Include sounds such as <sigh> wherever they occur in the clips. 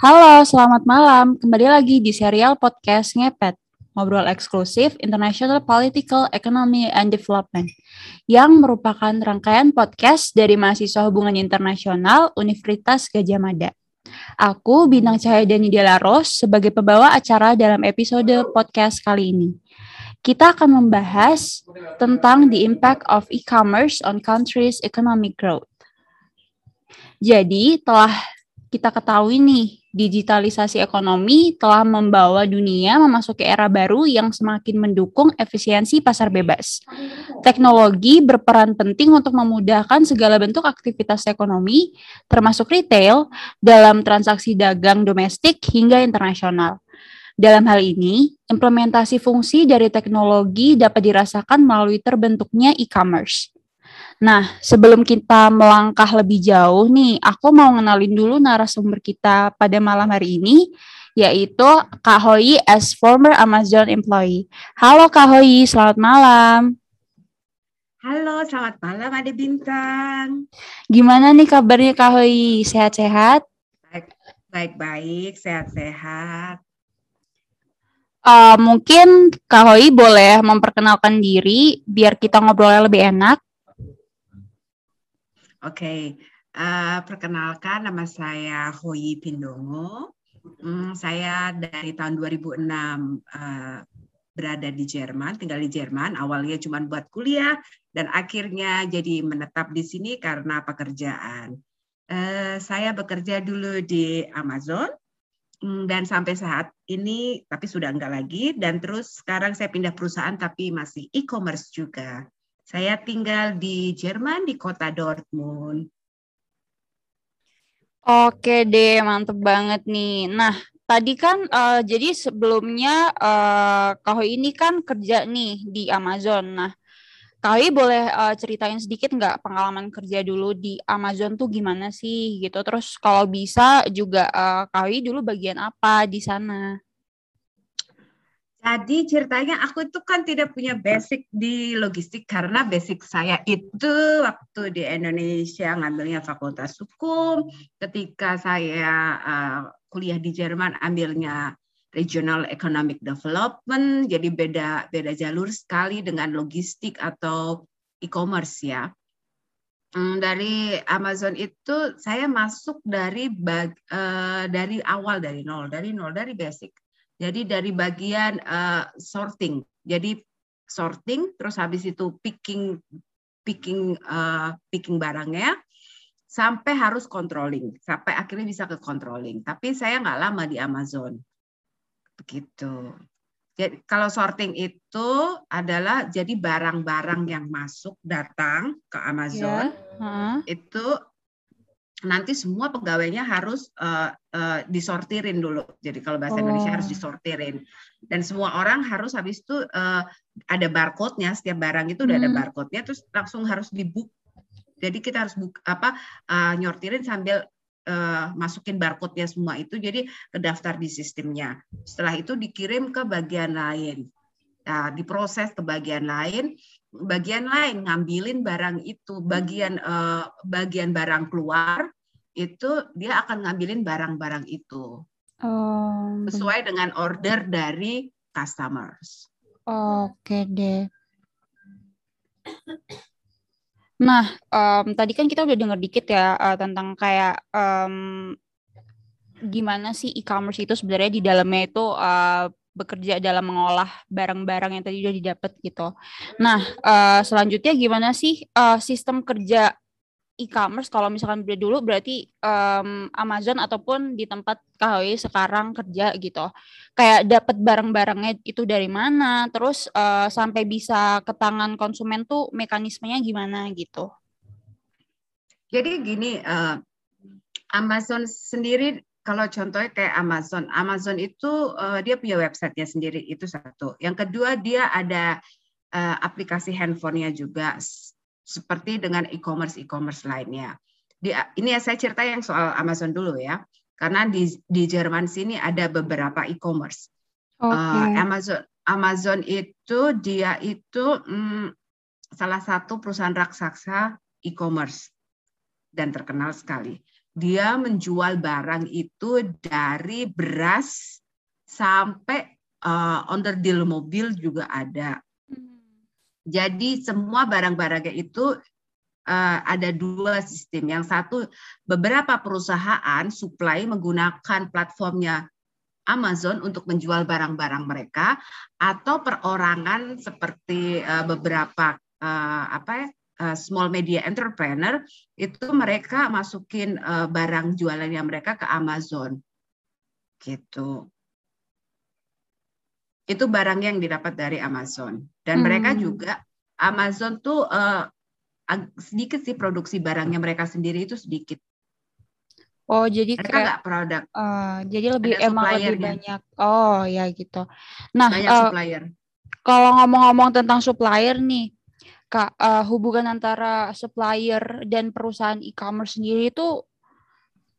Halo, selamat malam. Kembali lagi di serial podcast Ngepet, ngobrol eksklusif International Political Economy and Development, yang merupakan rangkaian podcast dari mahasiswa hubungan internasional Universitas Gajah Mada. Aku, Bintang Cahaya Dani Delaros, sebagai pembawa acara dalam episode podcast kali ini. Kita akan membahas tentang the impact of e-commerce on countries' economic growth. Jadi, telah kita ketahui nih, digitalisasi ekonomi telah membawa dunia memasuki era baru yang semakin mendukung efisiensi pasar bebas. Teknologi berperan penting untuk memudahkan segala bentuk aktivitas ekonomi, termasuk retail, dalam transaksi dagang domestik hingga internasional. Dalam hal ini, implementasi fungsi dari teknologi dapat dirasakan melalui terbentuknya e-commerce. Nah, sebelum kita melangkah lebih jauh nih, aku mau ngenalin dulu narasumber kita pada malam hari ini, yaitu Kak Hoi as former Amazon employee. Halo Kak Hoi, selamat malam. Halo, selamat malam Ade Bintang. Gimana nih kabarnya Kak Hoi? Sehat-sehat? Baik-baik, sehat-sehat. Uh, mungkin Kak Hoi boleh memperkenalkan diri biar kita ngobrolnya lebih enak. Oke, okay. uh, eh, perkenalkan nama saya Hoi Pindongo. Hmm, saya dari tahun 2006 uh, eh, berada di Jerman, tinggal di Jerman. Awalnya cuma buat kuliah dan akhirnya jadi menetap di sini karena pekerjaan. Uh, saya bekerja dulu di Amazon hmm, dan sampai saat ini tapi sudah enggak lagi dan terus sekarang saya pindah perusahaan tapi masih e-commerce juga. Saya tinggal di Jerman di kota Dortmund. Oke deh, mantep banget nih. Nah, tadi kan uh, jadi sebelumnya uh, Kak ini kan kerja nih di Amazon. Nah, Kak boleh uh, ceritain sedikit nggak pengalaman kerja dulu di Amazon tuh gimana sih gitu. Terus kalau bisa juga uh, Kak dulu bagian apa di sana? Jadi ceritanya aku itu kan tidak punya basic di logistik karena basic saya itu waktu di Indonesia ngambilnya fakultas hukum. Ketika saya uh, kuliah di Jerman ambilnya regional economic development. Jadi beda beda jalur sekali dengan logistik atau e-commerce ya. Hmm, dari Amazon itu saya masuk dari bag, uh, dari awal dari nol, dari nol dari basic jadi dari bagian uh, sorting. Jadi sorting terus habis itu picking picking uh, picking barangnya sampai harus controlling sampai akhirnya bisa ke controlling. Tapi saya nggak lama di Amazon. Begitu. Jadi kalau sorting itu adalah jadi barang-barang yang masuk datang ke Amazon yeah. uh-huh. itu nanti semua pegawainya harus uh, uh, disortirin dulu. Jadi kalau bahasa oh. Indonesia harus oh. disortirin. Dan semua orang harus habis itu uh, ada barcode-nya, setiap barang itu udah hmm. ada barcode-nya terus langsung harus dibuk. Jadi kita harus buk, apa uh, nyortirin sambil uh, masukin barcode-nya semua itu jadi kedaftar di sistemnya. Setelah itu dikirim ke bagian lain. Nah, diproses ke bagian lain, bagian lain ngambilin barang itu bagian uh, bagian barang keluar itu dia akan ngambilin barang-barang itu oh, sesuai dengan order dari customers. Oke deh. Nah, um, tadi kan kita udah dengar dikit ya uh, tentang kayak um, gimana sih e-commerce itu sebenarnya di dalamnya itu uh, bekerja dalam mengolah barang-barang yang tadi udah didapat gitu. Nah, uh, selanjutnya gimana sih uh, sistem kerja e-commerce kalau misalkan beli dulu berarti um, Amazon ataupun di tempat KHW sekarang kerja gitu. Kayak dapat barang-barangnya itu dari mana, terus uh, sampai bisa ke tangan konsumen tuh mekanismenya gimana gitu. Jadi gini, uh, Amazon sendiri kalau contohnya kayak Amazon, Amazon itu uh, dia punya websitenya sendiri itu satu. Yang kedua dia ada uh, aplikasi handphonenya juga seperti dengan e-commerce e-commerce lainnya. Di, ini ya saya cerita yang soal Amazon dulu ya, karena di di Jerman sini ada beberapa e-commerce. Okay. Uh, Amazon Amazon itu dia itu hmm, salah satu perusahaan raksasa e-commerce dan terkenal sekali. Dia menjual barang itu dari beras sampai uh, under deal mobil juga ada. Hmm. Jadi semua barang-barangnya itu uh, ada dua sistem. Yang satu beberapa perusahaan supply menggunakan platformnya Amazon untuk menjual barang-barang mereka atau perorangan seperti uh, beberapa uh, apa ya uh, small media entrepreneur itu mereka masukin uh, barang jualannya mereka ke Amazon gitu itu barang yang didapat dari Amazon dan hmm. mereka juga Amazon tuh uh, sedikit sih produksi barangnya mereka sendiri itu sedikit Oh, jadi mereka kayak nggak produk. Uh, jadi lebih Ada emang lebih banyak. Oh, ya gitu. Nah, banyak uh, supplier. Kalau ngomong-ngomong tentang supplier nih, Kak, uh, hubungan antara supplier dan perusahaan e-commerce sendiri itu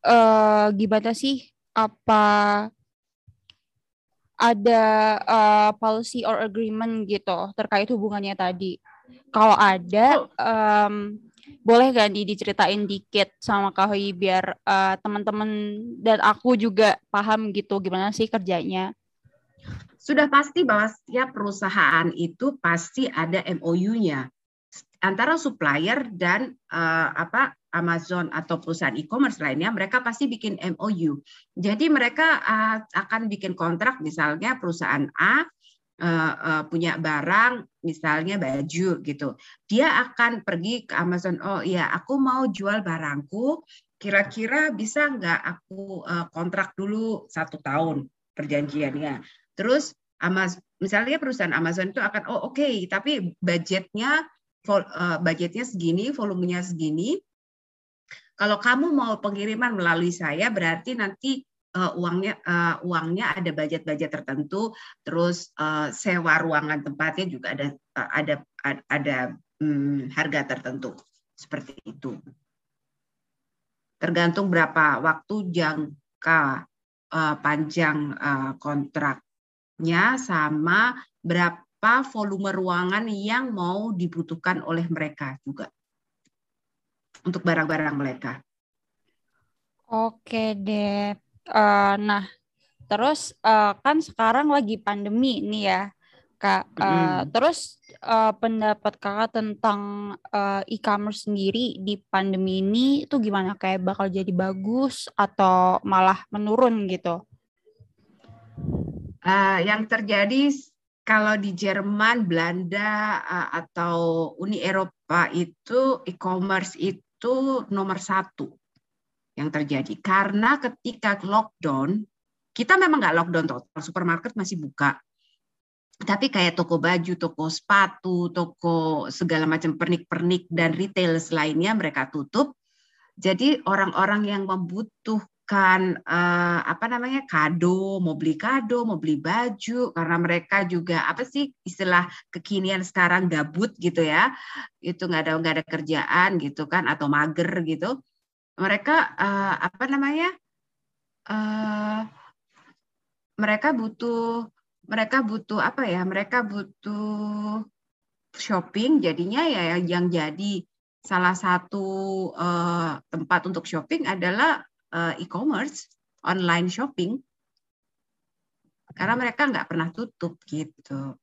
uh, gimana sih? Apa ada uh, policy or agreement gitu terkait hubungannya tadi? Kalau ada, um, boleh gak nih diceritain dikit sama Kak Hoi biar uh, teman-teman dan aku juga paham gitu gimana sih kerjanya? Sudah pasti bahwa setiap perusahaan itu pasti ada MOU-nya antara supplier dan uh, apa Amazon atau perusahaan e-commerce lainnya, mereka pasti bikin MOU. Jadi mereka uh, akan bikin kontrak, misalnya perusahaan A uh, uh, punya barang misalnya baju gitu. Dia akan pergi ke Amazon oh iya aku mau jual barangku. Kira-kira bisa nggak aku uh, kontrak dulu satu tahun perjanjiannya? Terus Amazon misalnya perusahaan Amazon itu akan oh oke okay, tapi budgetnya budgetnya segini volumenya segini. Kalau kamu mau pengiriman melalui saya berarti nanti uh, uangnya uh, uangnya ada budget-budget tertentu, terus uh, sewa ruangan tempatnya juga ada uh, ada ada um, harga tertentu. Seperti itu. Tergantung berapa waktu jangka uh, panjang uh, kontraknya sama berapa volume ruangan yang mau dibutuhkan oleh mereka juga untuk barang-barang mereka. Oke deh. Uh, nah, terus uh, kan sekarang lagi pandemi nih ya, kak. Uh, mm. Terus uh, pendapat kakak tentang uh, e-commerce sendiri di pandemi ini itu gimana? Kayak bakal jadi bagus atau malah menurun gitu? Uh, yang terjadi kalau di Jerman, Belanda atau Uni Eropa itu e-commerce itu nomor satu yang terjadi. Karena ketika lockdown, kita memang nggak lockdown total, supermarket masih buka. Tapi kayak toko baju, toko sepatu, toko segala macam pernik-pernik dan retail lainnya mereka tutup. Jadi orang-orang yang membutuhkan uh, apa namanya kado, mau beli kado, mau beli baju, karena mereka juga apa sih istilah kekinian sekarang gabut gitu ya, itu nggak ada nggak ada kerjaan gitu kan atau mager gitu. Mereka uh, apa namanya uh, mereka butuh mereka butuh apa ya mereka butuh shopping jadinya ya yang jadi salah satu uh, tempat untuk shopping adalah uh, e-commerce online shopping karena mereka nggak pernah tutup gitu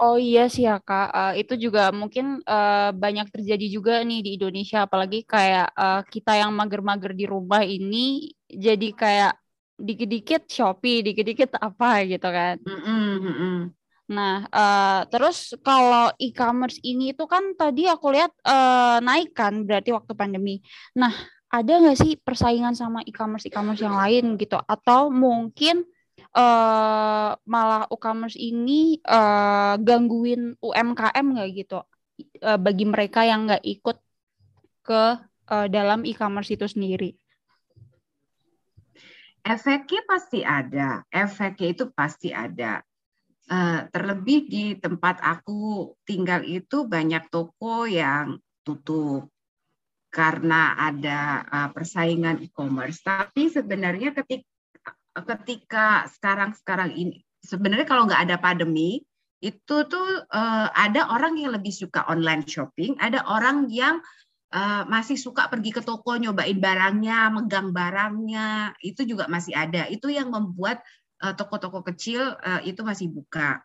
Oh iya sih ya Kak, uh, itu juga mungkin uh, banyak terjadi juga nih di Indonesia, apalagi kayak uh, kita yang mager-mager di rumah ini jadi kayak dikit-dikit Shopee, dikit-dikit apa gitu kan. Mm -hmm. Nah, uh, terus kalau e-commerce ini itu kan tadi aku lihat uh, naik kan, berarti waktu pandemi. Nah, ada nggak sih persaingan sama e-commerce e-commerce yang lain gitu? Atau mungkin uh, malah e-commerce ini uh, gangguin UMKM nggak gitu uh, bagi mereka yang nggak ikut ke uh, dalam e-commerce itu sendiri? Efeknya pasti ada, efeknya itu pasti ada. Uh, terlebih di tempat aku tinggal itu banyak toko yang tutup karena ada uh, persaingan e-commerce. Tapi sebenarnya ketika sekarang-sekarang ini sebenarnya kalau nggak ada pandemi itu tuh uh, ada orang yang lebih suka online shopping, ada orang yang masih suka pergi ke toko nyobain barangnya, megang barangnya, itu juga masih ada. Itu yang membuat toko-toko kecil uh, itu masih buka.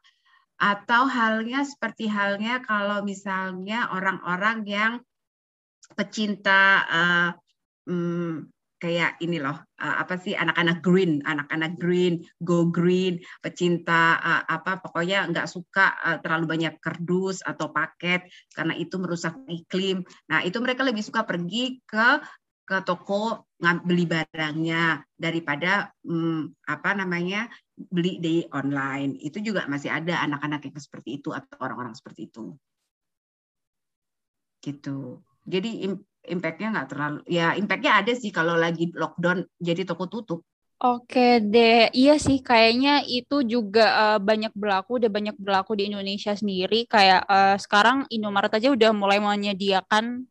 Atau halnya seperti halnya kalau misalnya orang-orang yang pecinta uh, um, kayak ini loh uh, apa sih anak-anak green anak-anak green go green pecinta uh, apa pokoknya nggak suka uh, terlalu banyak kardus atau paket karena itu merusak iklim nah itu mereka lebih suka pergi ke ke toko beli barangnya daripada um, apa namanya beli di online. Itu juga masih ada anak-anak yang seperti itu atau orang-orang seperti itu. Gitu. Jadi impactnya nggak terlalu ya impactnya ada sih kalau lagi lockdown jadi toko tutup. Oke deh, iya sih kayaknya itu juga uh, banyak berlaku, udah banyak berlaku di Indonesia sendiri. Kayak uh, sekarang Indomaret aja udah mulai menyediakan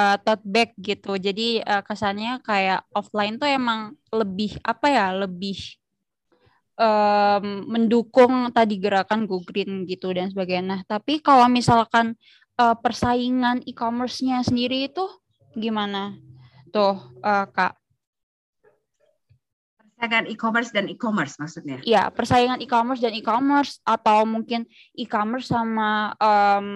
uh, tote bag gitu. Jadi uh, kesannya kayak offline tuh emang lebih apa ya, lebih um, mendukung tadi gerakan go green gitu dan sebagainya. Nah, tapi kalau misalkan uh, persaingan e-commerce-nya sendiri itu gimana tuh uh, kak? Persaingan e-commerce dan e-commerce maksudnya? Iya, persaingan e-commerce dan e-commerce atau mungkin e-commerce sama um,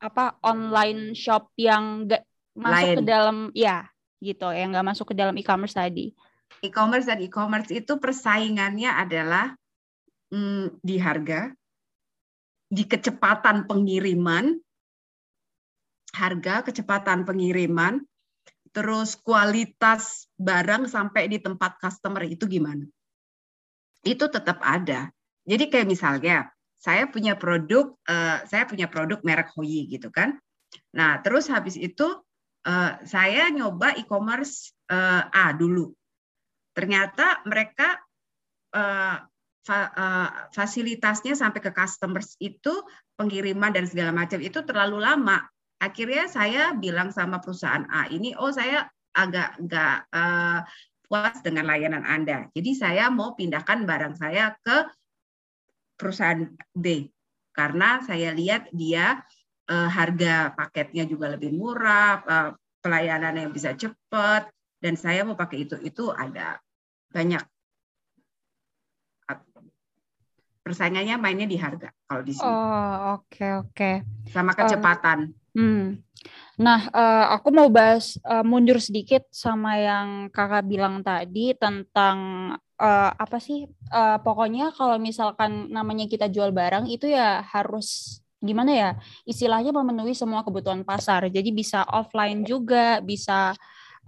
apa online shop yang gak masuk Lain. ke dalam ya gitu yang nggak masuk ke dalam e-commerce tadi. E-commerce dan e-commerce itu persaingannya adalah mm, di harga, di kecepatan pengiriman, harga, kecepatan pengiriman, terus kualitas barang sampai di tempat customer itu gimana? Itu tetap ada. Jadi kayak misalnya saya punya produk, uh, saya punya produk merek Hoyi gitu kan. Nah terus habis itu uh, saya nyoba e-commerce uh, A dulu. Ternyata mereka uh, fa, uh, fasilitasnya sampai ke customers itu pengiriman dan segala macam itu terlalu lama akhirnya saya bilang sama perusahaan A ini, oh saya agak nggak uh, puas dengan layanan Anda. Jadi saya mau pindahkan barang saya ke perusahaan B karena saya lihat dia uh, harga paketnya juga lebih murah, uh, pelayanan yang bisa cepat, dan saya mau pakai itu. Itu ada banyak persaingannya mainnya di harga kalau di sini. Oh oke okay, oke. Okay. Sama kecepatan. Hmm. Nah, uh, aku mau bahas uh, mundur sedikit sama yang kakak bilang tadi tentang uh, apa sih? Uh, pokoknya kalau misalkan namanya kita jual barang itu ya harus gimana ya? Istilahnya memenuhi semua kebutuhan pasar. Jadi bisa offline juga, bisa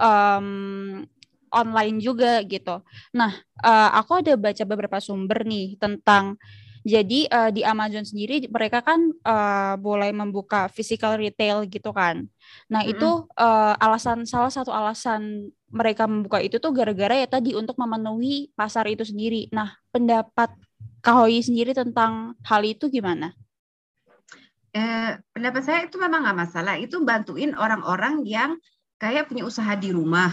um, online juga gitu. Nah, uh, aku ada baca beberapa sumber nih tentang jadi uh, di Amazon sendiri mereka kan uh, boleh membuka physical retail gitu kan. Nah, mm -hmm. itu uh, alasan salah satu alasan mereka membuka itu tuh gara-gara ya tadi untuk memenuhi pasar itu sendiri. Nah, pendapat Kahoyi sendiri tentang hal itu gimana? Eh, pendapat saya itu memang nggak masalah. Itu bantuin orang-orang yang kayak punya usaha di rumah.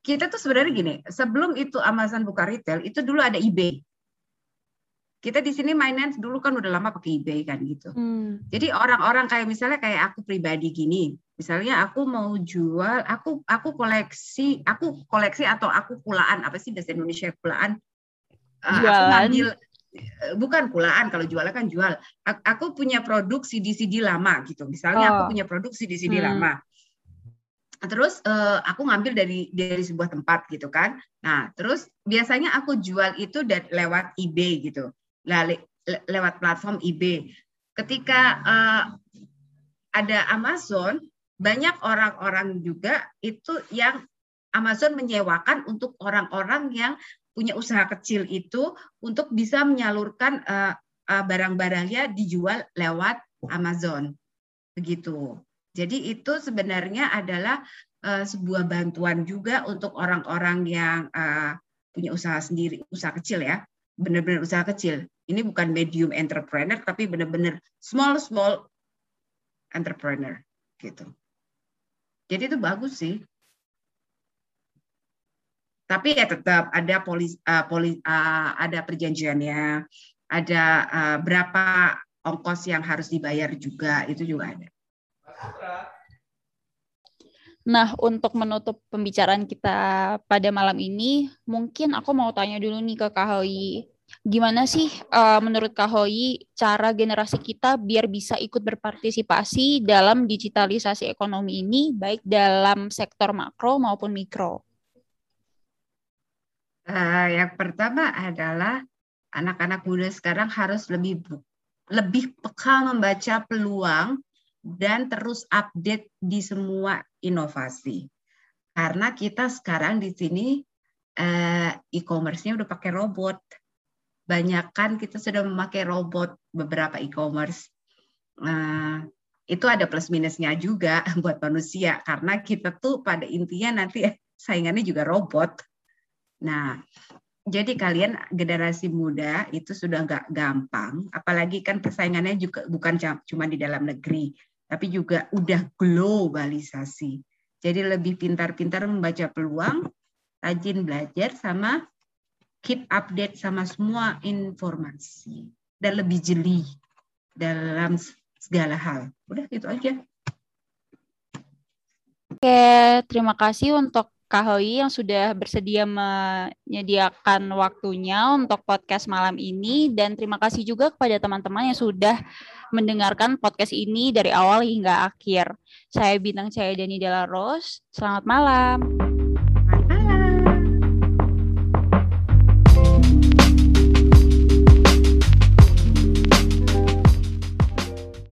Kita tuh sebenarnya gini, sebelum itu Amazon buka retail, itu dulu ada eBay kita di sini mainan dulu kan udah lama pakai eBay kan gitu. Hmm. Jadi orang-orang kayak misalnya kayak aku pribadi gini, misalnya aku mau jual, aku aku koleksi, aku koleksi atau aku kulaan apa sih bahasa Indonesia kulaan? Uh, aku ngambil eh, bukan kulaan kalau jualnya kan jual. Aku punya produk CD-CD lama gitu. Misalnya oh. aku punya produk CD-CD hmm. lama. Terus uh, aku ngambil dari dari sebuah tempat gitu kan. Nah, terus biasanya aku jual itu lewat eBay gitu le lewat platform eBay. Ketika uh, ada Amazon, banyak orang-orang juga itu yang Amazon menyewakan untuk orang-orang yang punya usaha kecil itu untuk bisa menyalurkan uh, uh, barang-barangnya dijual lewat Amazon. Begitu. Jadi itu sebenarnya adalah uh, sebuah bantuan juga untuk orang-orang yang uh, punya usaha sendiri, usaha kecil ya benar-benar usaha kecil. Ini bukan medium entrepreneur, tapi benar-benar small small entrepreneur gitu. Jadi itu bagus sih. Tapi ya tetap ada polis, uh, poli, uh, ada perjanjiannya, ada uh, berapa ongkos yang harus dibayar juga itu juga ada. Nah, untuk menutup pembicaraan kita pada malam ini, mungkin aku mau tanya dulu nih ke Kak Hoi. Gimana sih uh, menurut Kak Hoi cara generasi kita biar bisa ikut berpartisipasi dalam digitalisasi ekonomi ini, baik dalam sektor makro maupun mikro? Uh, yang pertama adalah anak-anak muda sekarang harus lebih lebih peka membaca peluang dan terus update di semua inovasi. Karena kita sekarang di sini eh, e-commerce-nya udah pakai robot. Banyak kan kita sudah memakai robot beberapa e-commerce. Nah, itu ada plus minusnya juga <laughs> buat manusia karena kita tuh pada intinya nanti saingannya juga robot. Nah, jadi kalian generasi muda itu sudah nggak gampang, apalagi kan persaingannya juga bukan cuma di dalam negeri, tapi juga udah globalisasi. Jadi lebih pintar-pintar membaca peluang, rajin belajar sama keep update sama semua informasi dan lebih jeli dalam segala hal. Udah gitu aja. Oke, terima kasih untuk Kak Hoi yang sudah bersedia menyediakan waktunya untuk podcast malam ini dan terima kasih juga kepada teman-teman yang sudah mendengarkan podcast ini dari awal hingga akhir. Saya Bintang Cahaya Dani Dela Rose. Selamat malam.